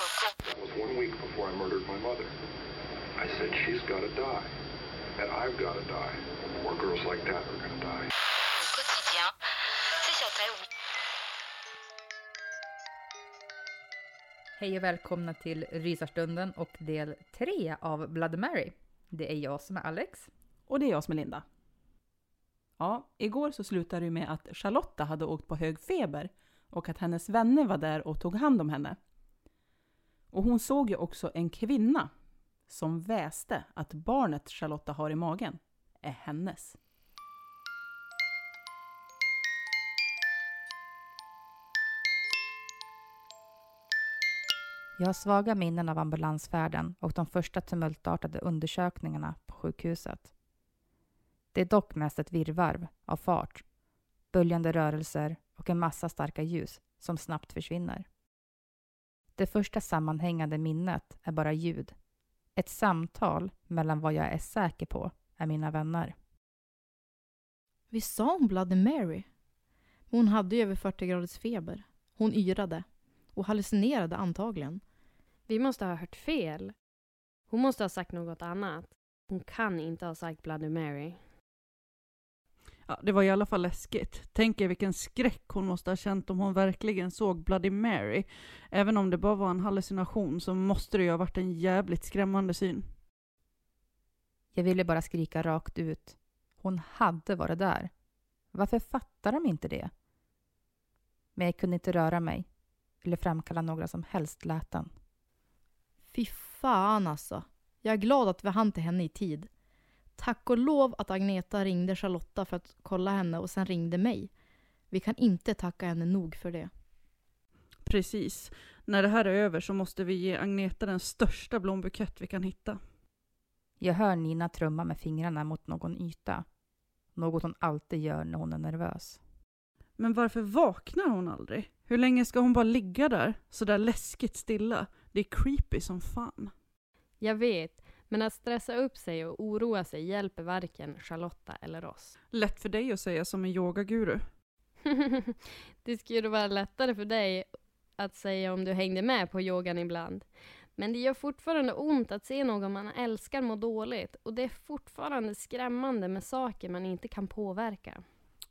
Was one week before I murdered my mother. I said, she's got to die. And I've got to die. More girls like that are going to die. Hej och välkomna till Rysarstunden och del 3 av Blood Mary. Det är jag som är Alex. Och det är jag som är Linda. Ja, igår så slutade det med att Charlotta hade åkt på hög feber och att hennes vänner var där och tog hand om henne. Och hon såg ju också en kvinna som väste att barnet Charlotta har i magen är hennes. Jag har svaga minnen av ambulansfärden och de första tumultartade undersökningarna på sjukhuset. Det är dock mest ett virrvarr av fart, böljande rörelser och en massa starka ljus som snabbt försvinner. Det första sammanhängande minnet är bara ljud. Ett samtal mellan vad jag är säker på är mina vänner. Vi sa hon Bloody Mary? Hon hade ju över 40 graders feber. Hon yrade. Och hallucinerade antagligen. Vi måste ha hört fel. Hon måste ha sagt något annat. Hon kan inte ha sagt Bloody Mary. Ja, det var i alla fall läskigt. Tänk er vilken skräck hon måste ha känt om hon verkligen såg Bloody Mary. Även om det bara var en hallucination så måste det ju ha varit en jävligt skrämmande syn. Jag ville bara skrika rakt ut. Hon hade varit där. Varför fattar de inte det? Men jag kunde inte röra mig eller framkalla några som helst läten. Fy fan alltså. Jag är glad att vi hann till henne i tid. Tack och lov att Agneta ringde Charlotta för att kolla henne och sen ringde mig. Vi kan inte tacka henne nog för det. Precis. När det här är över så måste vi ge Agneta den största blombukett vi kan hitta. Jag hör Nina trumma med fingrarna mot någon yta. Något hon alltid gör när hon är nervös. Men varför vaknar hon aldrig? Hur länge ska hon bara ligga där, så där läskigt stilla? Det är creepy som fan. Jag vet, men att stressa upp sig och oroa sig hjälper varken Charlotta eller oss. Lätt för dig att säga som en yogaguru. det skulle vara lättare för dig att säga om du hängde med på yogan ibland. Men det gör fortfarande ont att se någon man älskar må dåligt och det är fortfarande skrämmande med saker man inte kan påverka.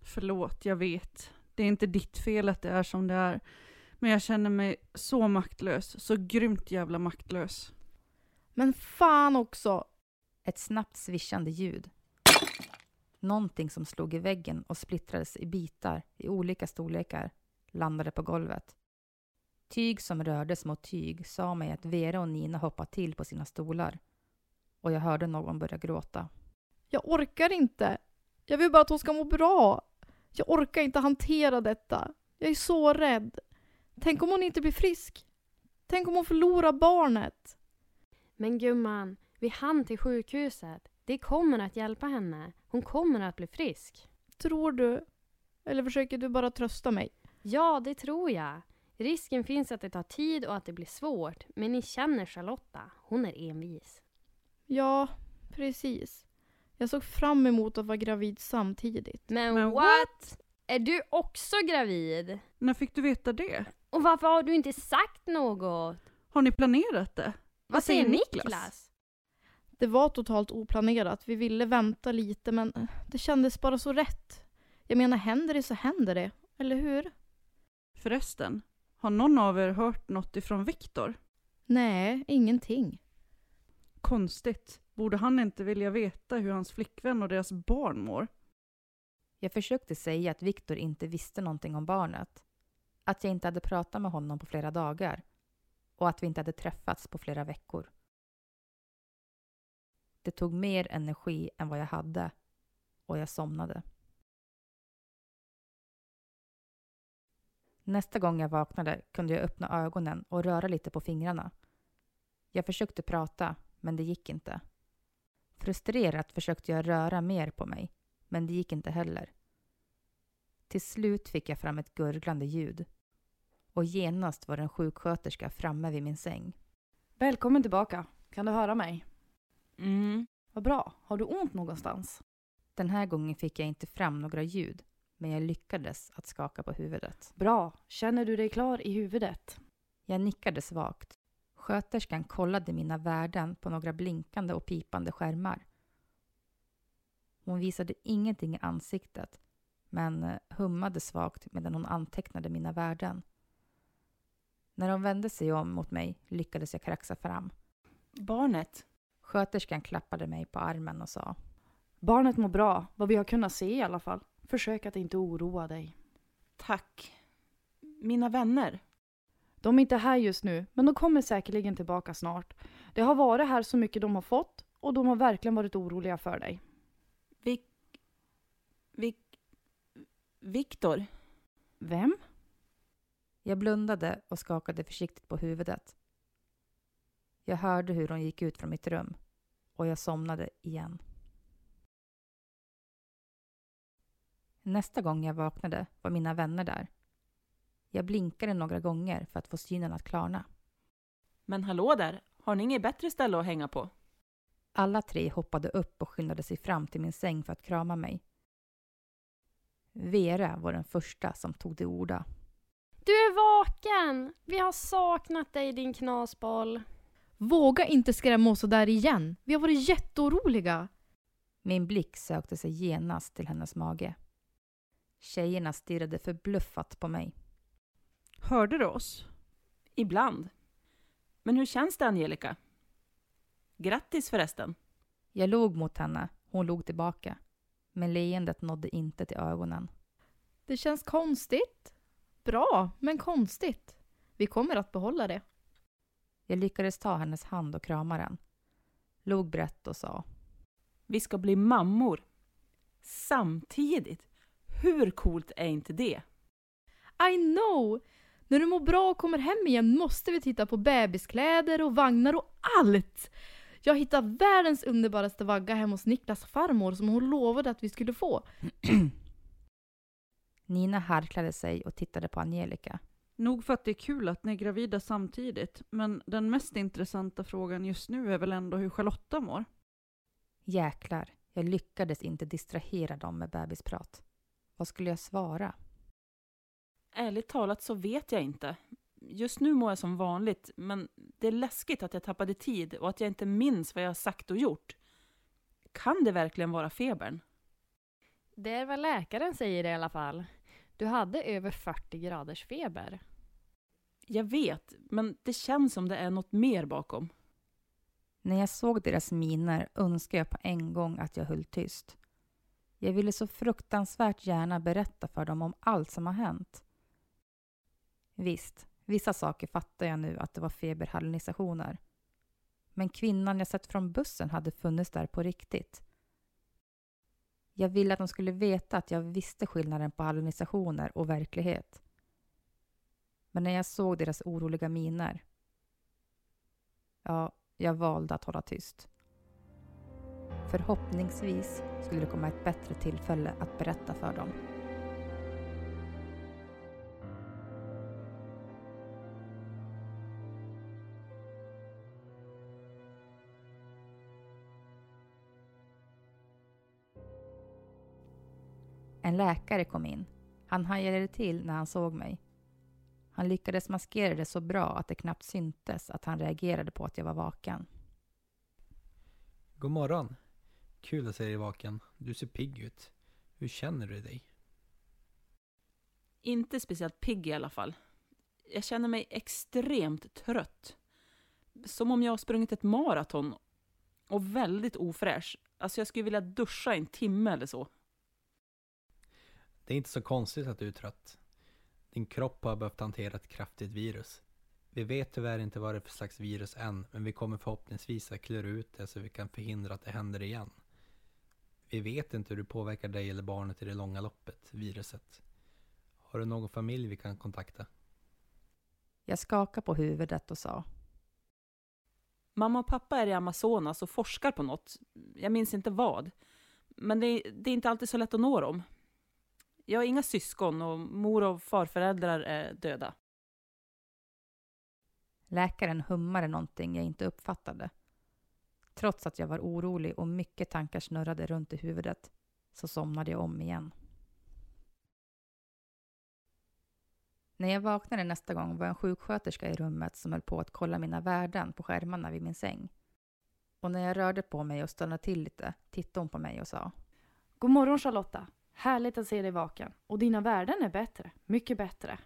Förlåt, jag vet. Det är inte ditt fel att det är som det är. Men jag känner mig så maktlös, så grymt jävla maktlös. Men fan också! Ett snabbt svischande ljud. Någonting som slog i väggen och splittrades i bitar i olika storlekar landade på golvet. Tyg som rördes mot tyg sa mig att Vera och Nina hoppat till på sina stolar och jag hörde någon börja gråta. Jag orkar inte. Jag vill bara att hon ska må bra. Jag orkar inte hantera detta. Jag är så rädd. Tänk om hon inte blir frisk? Tänk om hon förlorar barnet? Men gumman, vi hann till sjukhuset. Det kommer att hjälpa henne. Hon kommer att bli frisk. Tror du? Eller försöker du bara trösta mig? Ja, det tror jag. Risken finns att det tar tid och att det blir svårt. Men ni känner Charlotta. Hon är envis. Ja, precis. Jag såg fram emot att vara gravid samtidigt. Men, Men what? Är du också gravid? När fick du veta det? Och varför har du inte sagt något? Har ni planerat det? Vad säger Niklas? Det var totalt oplanerat. Vi ville vänta lite men det kändes bara så rätt. Jag menar, händer det så händer det. Eller hur? Förresten, har någon av er hört något ifrån Viktor? Nej, ingenting. Konstigt. Borde han inte vilja veta hur hans flickvän och deras barn mår? Jag försökte säga att Viktor inte visste någonting om barnet. Att jag inte hade pratat med honom på flera dagar. Och att vi inte hade träffats på flera veckor. Det tog mer energi än vad jag hade och jag somnade. Nästa gång jag vaknade kunde jag öppna ögonen och röra lite på fingrarna. Jag försökte prata, men det gick inte. Frustrerat försökte jag röra mer på mig, men det gick inte heller. Till slut fick jag fram ett gurglande ljud. Och genast var en sjuksköterska framme vid min säng. Välkommen tillbaka. Kan du höra mig? Mm. Vad bra. Har du ont någonstans? Den här gången fick jag inte fram några ljud, men jag lyckades att skaka på huvudet. Bra. Känner du dig klar i huvudet? Jag nickade svagt. Sköterskan kollade mina värden på några blinkande och pipande skärmar. Hon visade ingenting i ansiktet, men eh, hummade svagt medan hon antecknade mina värden. När hon vände sig om mot mig lyckades jag kraxa fram. Barnet? Sköterskan klappade mig på armen och sa Barnet mår bra, vad vi har kunnat se i alla fall. Försök att inte oroa dig. Tack. Mina vänner? De är inte här just nu, men de kommer säkerligen tillbaka snart. Det har varit här så mycket de har fått och de har verkligen varit oroliga för dig. Vik... Vik... Viktor? Vem? Jag blundade och skakade försiktigt på huvudet. Jag hörde hur hon gick ut från mitt rum och jag somnade igen. Nästa gång jag vaknade var mina vänner där. Jag blinkade några gånger för att få synen att klarna. Men hallå där, har ni inget bättre ställe att hänga på? Alla tre hoppade upp och skyndade sig fram till min säng för att krama mig. Vera var den första som tog till orda. Vaken! Vi har saknat dig din knasboll. Våga inte skrämma oss där igen. Vi har varit jätteoroliga. Min blick sökte sig genast till hennes mage. Tjejerna stirrade förbluffat på mig. Hörde du oss? Ibland. Men hur känns det, Angelica? Grattis förresten. Jag log mot henne, hon log tillbaka. Men leendet nådde inte till ögonen. Det känns konstigt. Bra, men konstigt. Vi kommer att behålla det. Jag lyckades ta hennes hand och krama den. Log brett och sa. Vi ska bli mammor. Samtidigt. Hur coolt är inte det? I know! När du mår bra och kommer hem igen måste vi titta på bebiskläder och vagnar och allt! Jag hittade världens underbaraste vagga hemma hos Niklas farmor som hon lovade att vi skulle få. Nina harklade sig och tittade på Angelica. Nog för att det är kul att ni är gravida samtidigt, men den mest intressanta frågan just nu är väl ändå hur Charlotta mår? Jäklar, jag lyckades inte distrahera dem med bebisprat. Vad skulle jag svara? Ärligt talat så vet jag inte. Just nu mår jag som vanligt, men det är läskigt att jag tappade tid och att jag inte minns vad jag har sagt och gjort. Kan det verkligen vara febern? Det är vad läkaren säger i alla fall. Du hade över 40 graders feber. Jag vet, men det känns som det är något mer bakom. När jag såg deras miner önskade jag på en gång att jag höll tyst. Jag ville så fruktansvärt gärna berätta för dem om allt som har hänt. Visst, vissa saker fattar jag nu att det var feberhallucinationer. Men kvinnan jag sett från bussen hade funnits där på riktigt. Jag ville att de skulle veta att jag visste skillnaden på hallucinationer och verklighet. Men när jag såg deras oroliga miner, ja, jag valde att hålla tyst. Förhoppningsvis skulle det komma ett bättre tillfälle att berätta för dem. En läkare kom in. Han hajade till när han såg mig. Han lyckades maskera det så bra att det knappt syntes att han reagerade på att jag var vaken. God morgon. Kul att se dig vaken. Du ser pigg ut. Hur känner du dig? Inte speciellt pigg i alla fall. Jag känner mig extremt trött. Som om jag har sprungit ett maraton. Och väldigt ofräsch. Alltså jag skulle vilja duscha en timme eller så. Det är inte så konstigt att du är trött. Din kropp har behövt hantera ett kraftigt virus. Vi vet tyvärr inte vad det är för slags virus än, men vi kommer förhoppningsvis att klura ut det så vi kan förhindra att det händer igen. Vi vet inte hur det påverkar dig eller barnet i det långa loppet, viruset. Har du någon familj vi kan kontakta? Jag skakade på huvudet och sa. Mamma och pappa är i Amazonas och forskar på något. Jag minns inte vad. Men det, det är inte alltid så lätt att nå dem. Jag har inga syskon och mor och farföräldrar är döda. Läkaren hummade någonting jag inte uppfattade. Trots att jag var orolig och mycket tankar snurrade runt i huvudet så somnade jag om igen. När jag vaknade nästa gång var en sjuksköterska i rummet som höll på att kolla mina värden på skärmarna vid min säng. Och när jag rörde på mig och stannade till lite tittade hon på mig och sa God morgon Charlotta. Härligt att se dig vaken. Och dina värden är bättre. Mycket bättre.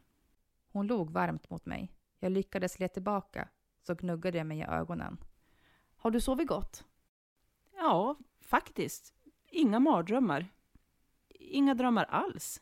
Hon log varmt mot mig. Jag lyckades le tillbaka, så gnuggade jag mig i ögonen. Har du sovit gott? Ja, faktiskt. Inga mardrömmar. Inga drömmar alls.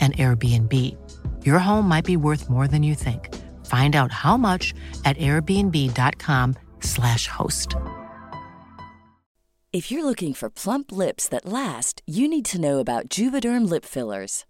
an Airbnb. Your home might be worth more than you think. Find out how much at airbnb.com/slash host. If you're looking for plump lips that last, you need to know about Juvederm lip fillers.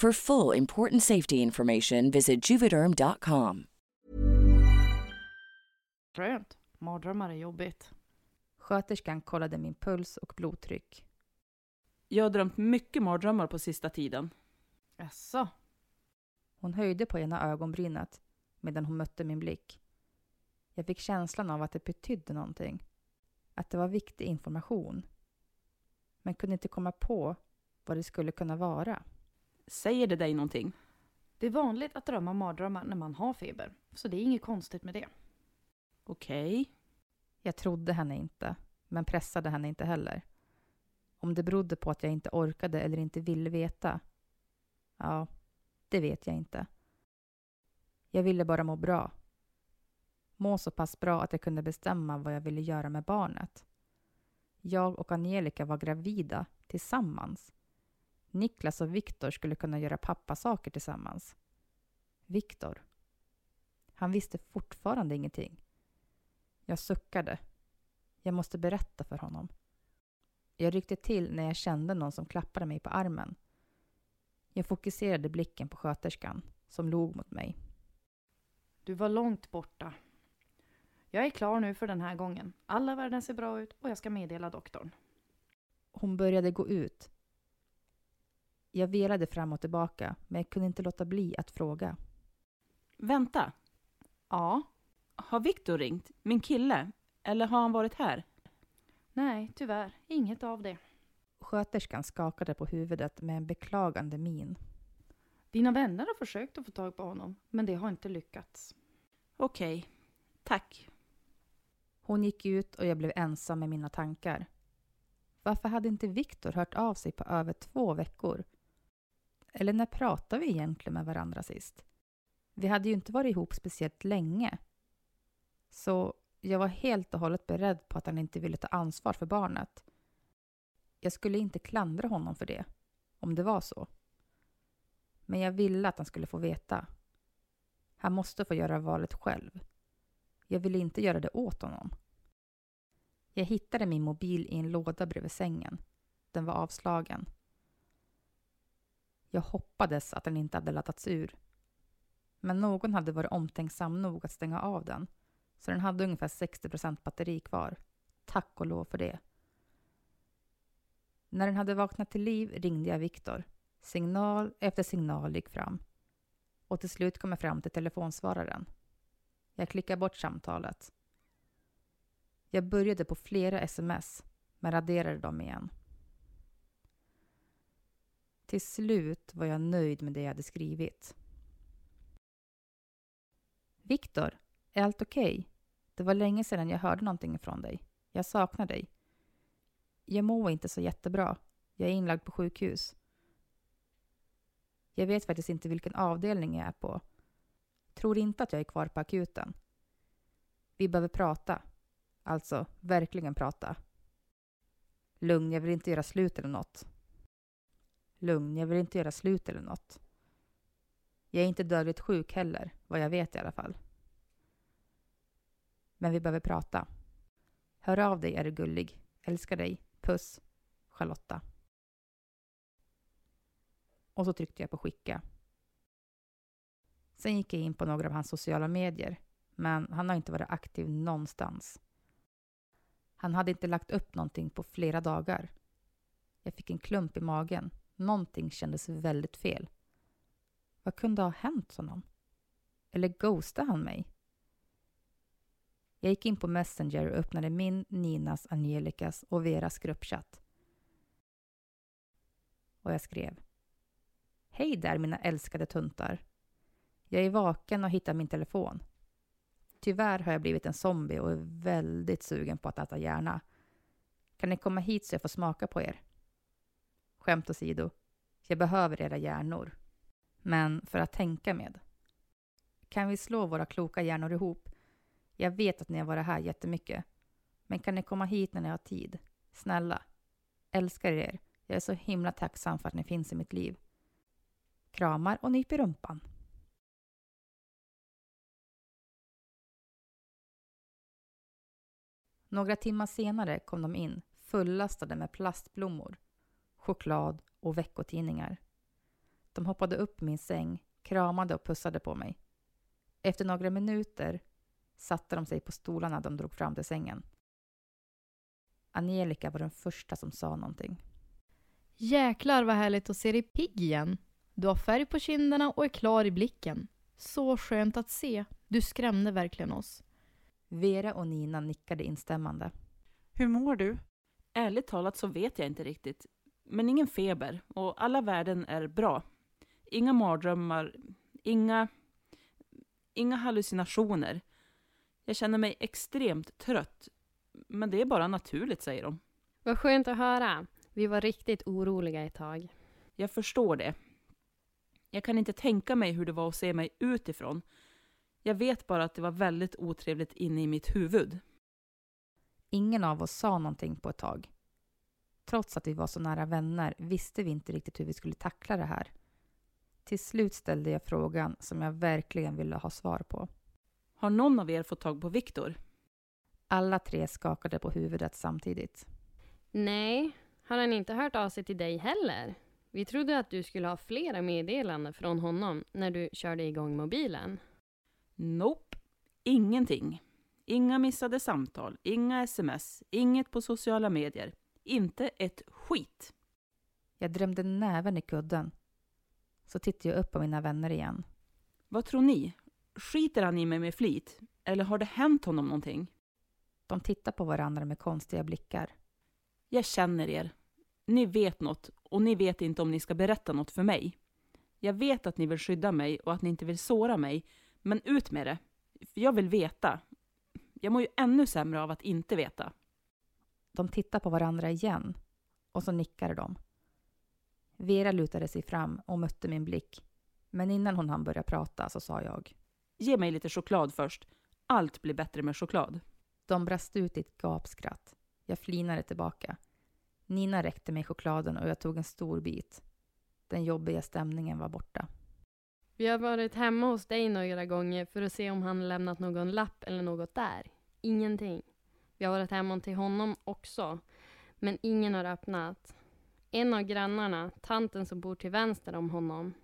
For full important safety information, visit juvederm.com. Skönt. Mardrömmar är jobbigt. Sköterskan kollade min puls och blodtryck. Jag har drömt mycket mardrömmar på sista tiden. Jaså? Hon höjde på ena ögonbrynet medan hon mötte min blick. Jag fick känslan av att det betydde någonting. Att det var viktig information. Men kunde inte komma på vad det skulle kunna vara. Säger det dig någonting? Det är vanligt att drömma mardrömmar när man har feber, så det är inget konstigt med det. Okej. Okay. Jag trodde henne inte, men pressade henne inte heller. Om det berodde på att jag inte orkade eller inte ville veta? Ja, det vet jag inte. Jag ville bara må bra. Må så pass bra att jag kunde bestämma vad jag ville göra med barnet. Jag och Angelica var gravida tillsammans. Niklas och Viktor skulle kunna göra pappasaker tillsammans. Viktor. Han visste fortfarande ingenting. Jag suckade. Jag måste berätta för honom. Jag ryckte till när jag kände någon som klappade mig på armen. Jag fokuserade blicken på sköterskan som log mot mig. Du var långt borta. Jag är klar nu för den här gången. Alla värden ser bra ut och jag ska meddela doktorn. Hon började gå ut. Jag velade fram och tillbaka, men jag kunde inte låta bli att fråga. Vänta. Ja? Har Viktor ringt? Min kille? Eller har han varit här? Nej, tyvärr. Inget av det. Sköterskan skakade på huvudet med en beklagande min. Dina vänner har försökt att få tag på honom, men det har inte lyckats. Okej. Tack. Hon gick ut och jag blev ensam med mina tankar. Varför hade inte Viktor hört av sig på över två veckor? Eller när pratade vi egentligen med varandra sist? Vi hade ju inte varit ihop speciellt länge. Så jag var helt och hållet beredd på att han inte ville ta ansvar för barnet. Jag skulle inte klandra honom för det, om det var så. Men jag ville att han skulle få veta. Han måste få göra valet själv. Jag ville inte göra det åt honom. Jag hittade min mobil i en låda bredvid sängen. Den var avslagen. Jag hoppades att den inte hade laddats ur. Men någon hade varit omtänksam nog att stänga av den. Så den hade ungefär 60% batteri kvar. Tack och lov för det. När den hade vaknat till liv ringde jag Viktor. Signal efter signal gick fram. Och till slut kom jag fram till telefonsvararen. Jag klickade bort samtalet. Jag började på flera sms, men raderade dem igen. Till slut var jag nöjd med det jag hade skrivit. Viktor, är allt okej? Okay? Det var länge sedan jag hörde någonting från dig. Jag saknar dig. Jag mår inte så jättebra. Jag är inlagd på sjukhus. Jag vet faktiskt inte vilken avdelning jag är på. Tror inte att jag är kvar på akuten. Vi behöver prata. Alltså, verkligen prata. Lugn, jag vill inte göra slut eller något. Lugn, jag vill inte göra slut eller något. Jag är inte dödligt sjuk heller, vad jag vet i alla fall. Men vi behöver prata. Hör av dig, är du gullig. Älskar dig. Puss. Charlotta. Och så tryckte jag på skicka. Sen gick jag in på några av hans sociala medier, men han har inte varit aktiv någonstans. Han hade inte lagt upp någonting på flera dagar. Jag fick en klump i magen. Någonting kändes väldigt fel. Vad kunde ha hänt honom? Eller ghostade han mig? Jag gick in på Messenger och öppnade min, Ninas, Angelicas och Veras gruppchatt. Och jag skrev. Hej där mina älskade tuntar. Jag är vaken och hittar min telefon. Tyvärr har jag blivit en zombie och är väldigt sugen på att äta hjärna. Kan ni komma hit så jag får smaka på er? Skämt åsido. Jag behöver era hjärnor. Men för att tänka med. Kan vi slå våra kloka hjärnor ihop? Jag vet att ni har varit här jättemycket. Men kan ni komma hit när ni har tid? Snälla. Älskar er. Jag är så himla tacksam för att ni finns i mitt liv. Kramar och nyp i rumpan. Några timmar senare kom de in fullastade med plastblommor, choklad och veckotidningar. De hoppade upp min säng, kramade och pussade på mig. Efter några minuter satte de sig på stolarna de drog fram till sängen. Angelica var den första som sa någonting. Jäklar vad härligt att se dig pigg igen. Du har färg på kinderna och är klar i blicken. Så skönt att se. Du skrämde verkligen oss. Vera och Nina nickade instämmande. Hur mår du? Ärligt talat så vet jag inte riktigt. Men ingen feber och alla värden är bra. Inga mardrömmar, inga, inga hallucinationer. Jag känner mig extremt trött. Men det är bara naturligt, säger de. Vad skönt att höra. Vi var riktigt oroliga ett tag. Jag förstår det. Jag kan inte tänka mig hur det var att se mig utifrån. Jag vet bara att det var väldigt otrevligt inne i mitt huvud. Ingen av oss sa någonting på ett tag. Trots att vi var så nära vänner visste vi inte riktigt hur vi skulle tackla det här. Till slut ställde jag frågan som jag verkligen ville ha svar på. Har någon av er fått tag på Viktor? Alla tre skakade på huvudet samtidigt. Nej, har han inte hört av sig till dig heller? Vi trodde att du skulle ha flera meddelanden från honom när du körde igång mobilen. Nope, ingenting. Inga missade samtal, inga sms, inget på sociala medier. Inte ett skit. Jag drömde näven i kudden. Så tittade jag upp på mina vänner igen. Vad tror ni? Skiter han i mig med flit? Eller har det hänt honom någonting? De tittar på varandra med konstiga blickar. Jag känner er. Ni vet något och ni vet inte om ni ska berätta något för mig. Jag vet att ni vill skydda mig och att ni inte vill såra mig, men ut med det. Jag vill veta. Jag mår ju ännu sämre av att inte veta. De tittar på varandra igen och så nickade de. Vera lutade sig fram och mötte min blick. Men innan hon hann börja prata så sa jag. Ge mig lite choklad först. Allt blir bättre med choklad. De brast ut i ett gapskratt. Jag flinade tillbaka. Nina räckte mig chokladen och jag tog en stor bit. Den jobbiga stämningen var borta. Vi har varit hemma hos dig några gånger för att se om han lämnat någon lapp eller något där. Ingenting. Vi har varit hemma till honom också, men ingen har öppnat. En av grannarna, tanten som bor till vänster om honom,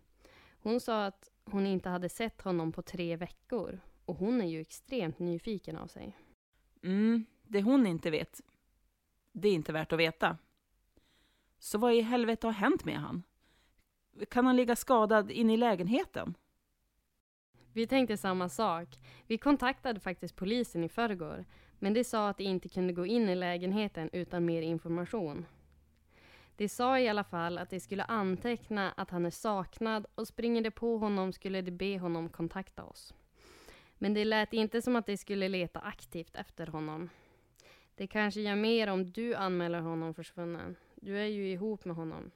hon sa att hon inte hade sett honom på tre veckor. Och hon är ju extremt nyfiken av sig. Mm, det hon inte vet, det är inte värt att veta. Så vad i helvete har hänt med han? Kan han ligga skadad inne i lägenheten? Vi tänkte samma sak. Vi kontaktade faktiskt polisen i förrgår, men de sa att de inte kunde gå in i lägenheten utan mer information. De sa i alla fall att de skulle anteckna att han är saknad och springer de på honom skulle de be honom kontakta oss. Men det lät inte som att de skulle leta aktivt efter honom. Det kanske gör mer om du anmäler honom försvunnen. Du är ju ihop med honom.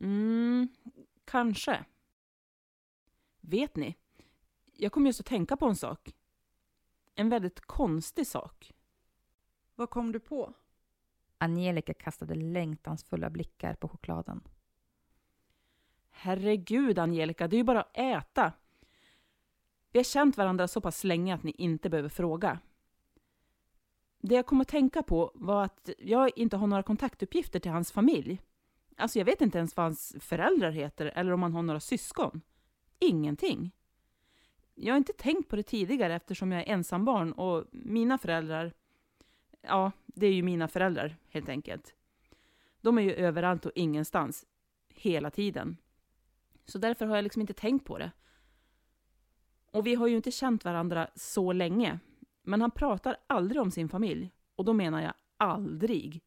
Mm, kanske. Vet ni? Jag kom just att tänka på en sak. En väldigt konstig sak. Vad kom du på? Angelica kastade längtansfulla blickar på chokladen. Herregud, Angelica, det är ju bara att äta. Vi har känt varandra så pass länge att ni inte behöver fråga. Det jag kom att tänka på var att jag inte har några kontaktuppgifter till hans familj. Alltså jag vet inte ens vad hans föräldrar heter eller om han har några syskon. Ingenting. Jag har inte tänkt på det tidigare eftersom jag är ensambarn och mina föräldrar, ja, det är ju mina föräldrar helt enkelt. De är ju överallt och ingenstans, hela tiden. Så därför har jag liksom inte tänkt på det. Och vi har ju inte känt varandra så länge. Men han pratar aldrig om sin familj. Och då menar jag aldrig.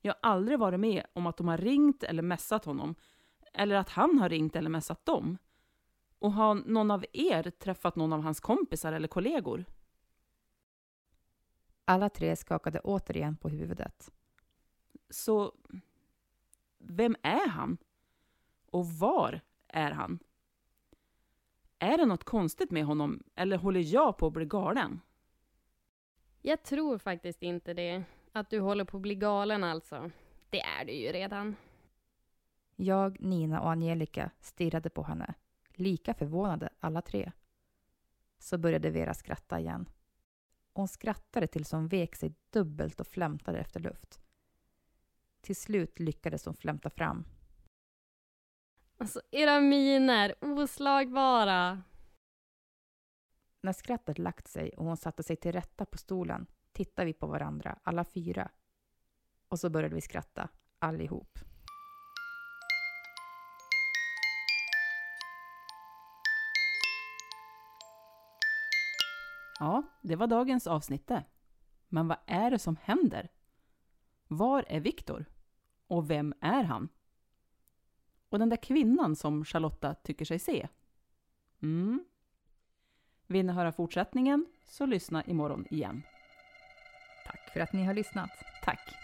Jag har aldrig varit med om att de har ringt eller messat honom. Eller att han har ringt eller messat dem. Och har någon av er träffat någon av hans kompisar eller kollegor? Alla tre skakade återigen på huvudet. Så vem är han? Och var är han? Är det något konstigt med honom eller håller jag på att bli galen? Jag tror faktiskt inte det. Att du håller på att bli galen alltså. Det är du ju redan. Jag, Nina och Angelica stirrade på henne. Lika förvånade alla tre. Så började Vera skratta igen. Hon skrattade tills hon vek sig dubbelt och flämtade efter luft. Till slut lyckades hon flämta fram. Alltså, era miner, oslagbara. När skrattet lagt sig och hon satte sig till rätta på stolen tittade vi på varandra, alla fyra. Och så började vi skratta, allihop. Ja, det var dagens avsnitt det. Men vad är det som händer? Var är Viktor? Och vem är han? Och den där kvinnan som Charlotta tycker sig se? Mm. Vill ni höra fortsättningen så lyssna imorgon igen. Tack för att ni har lyssnat. Tack.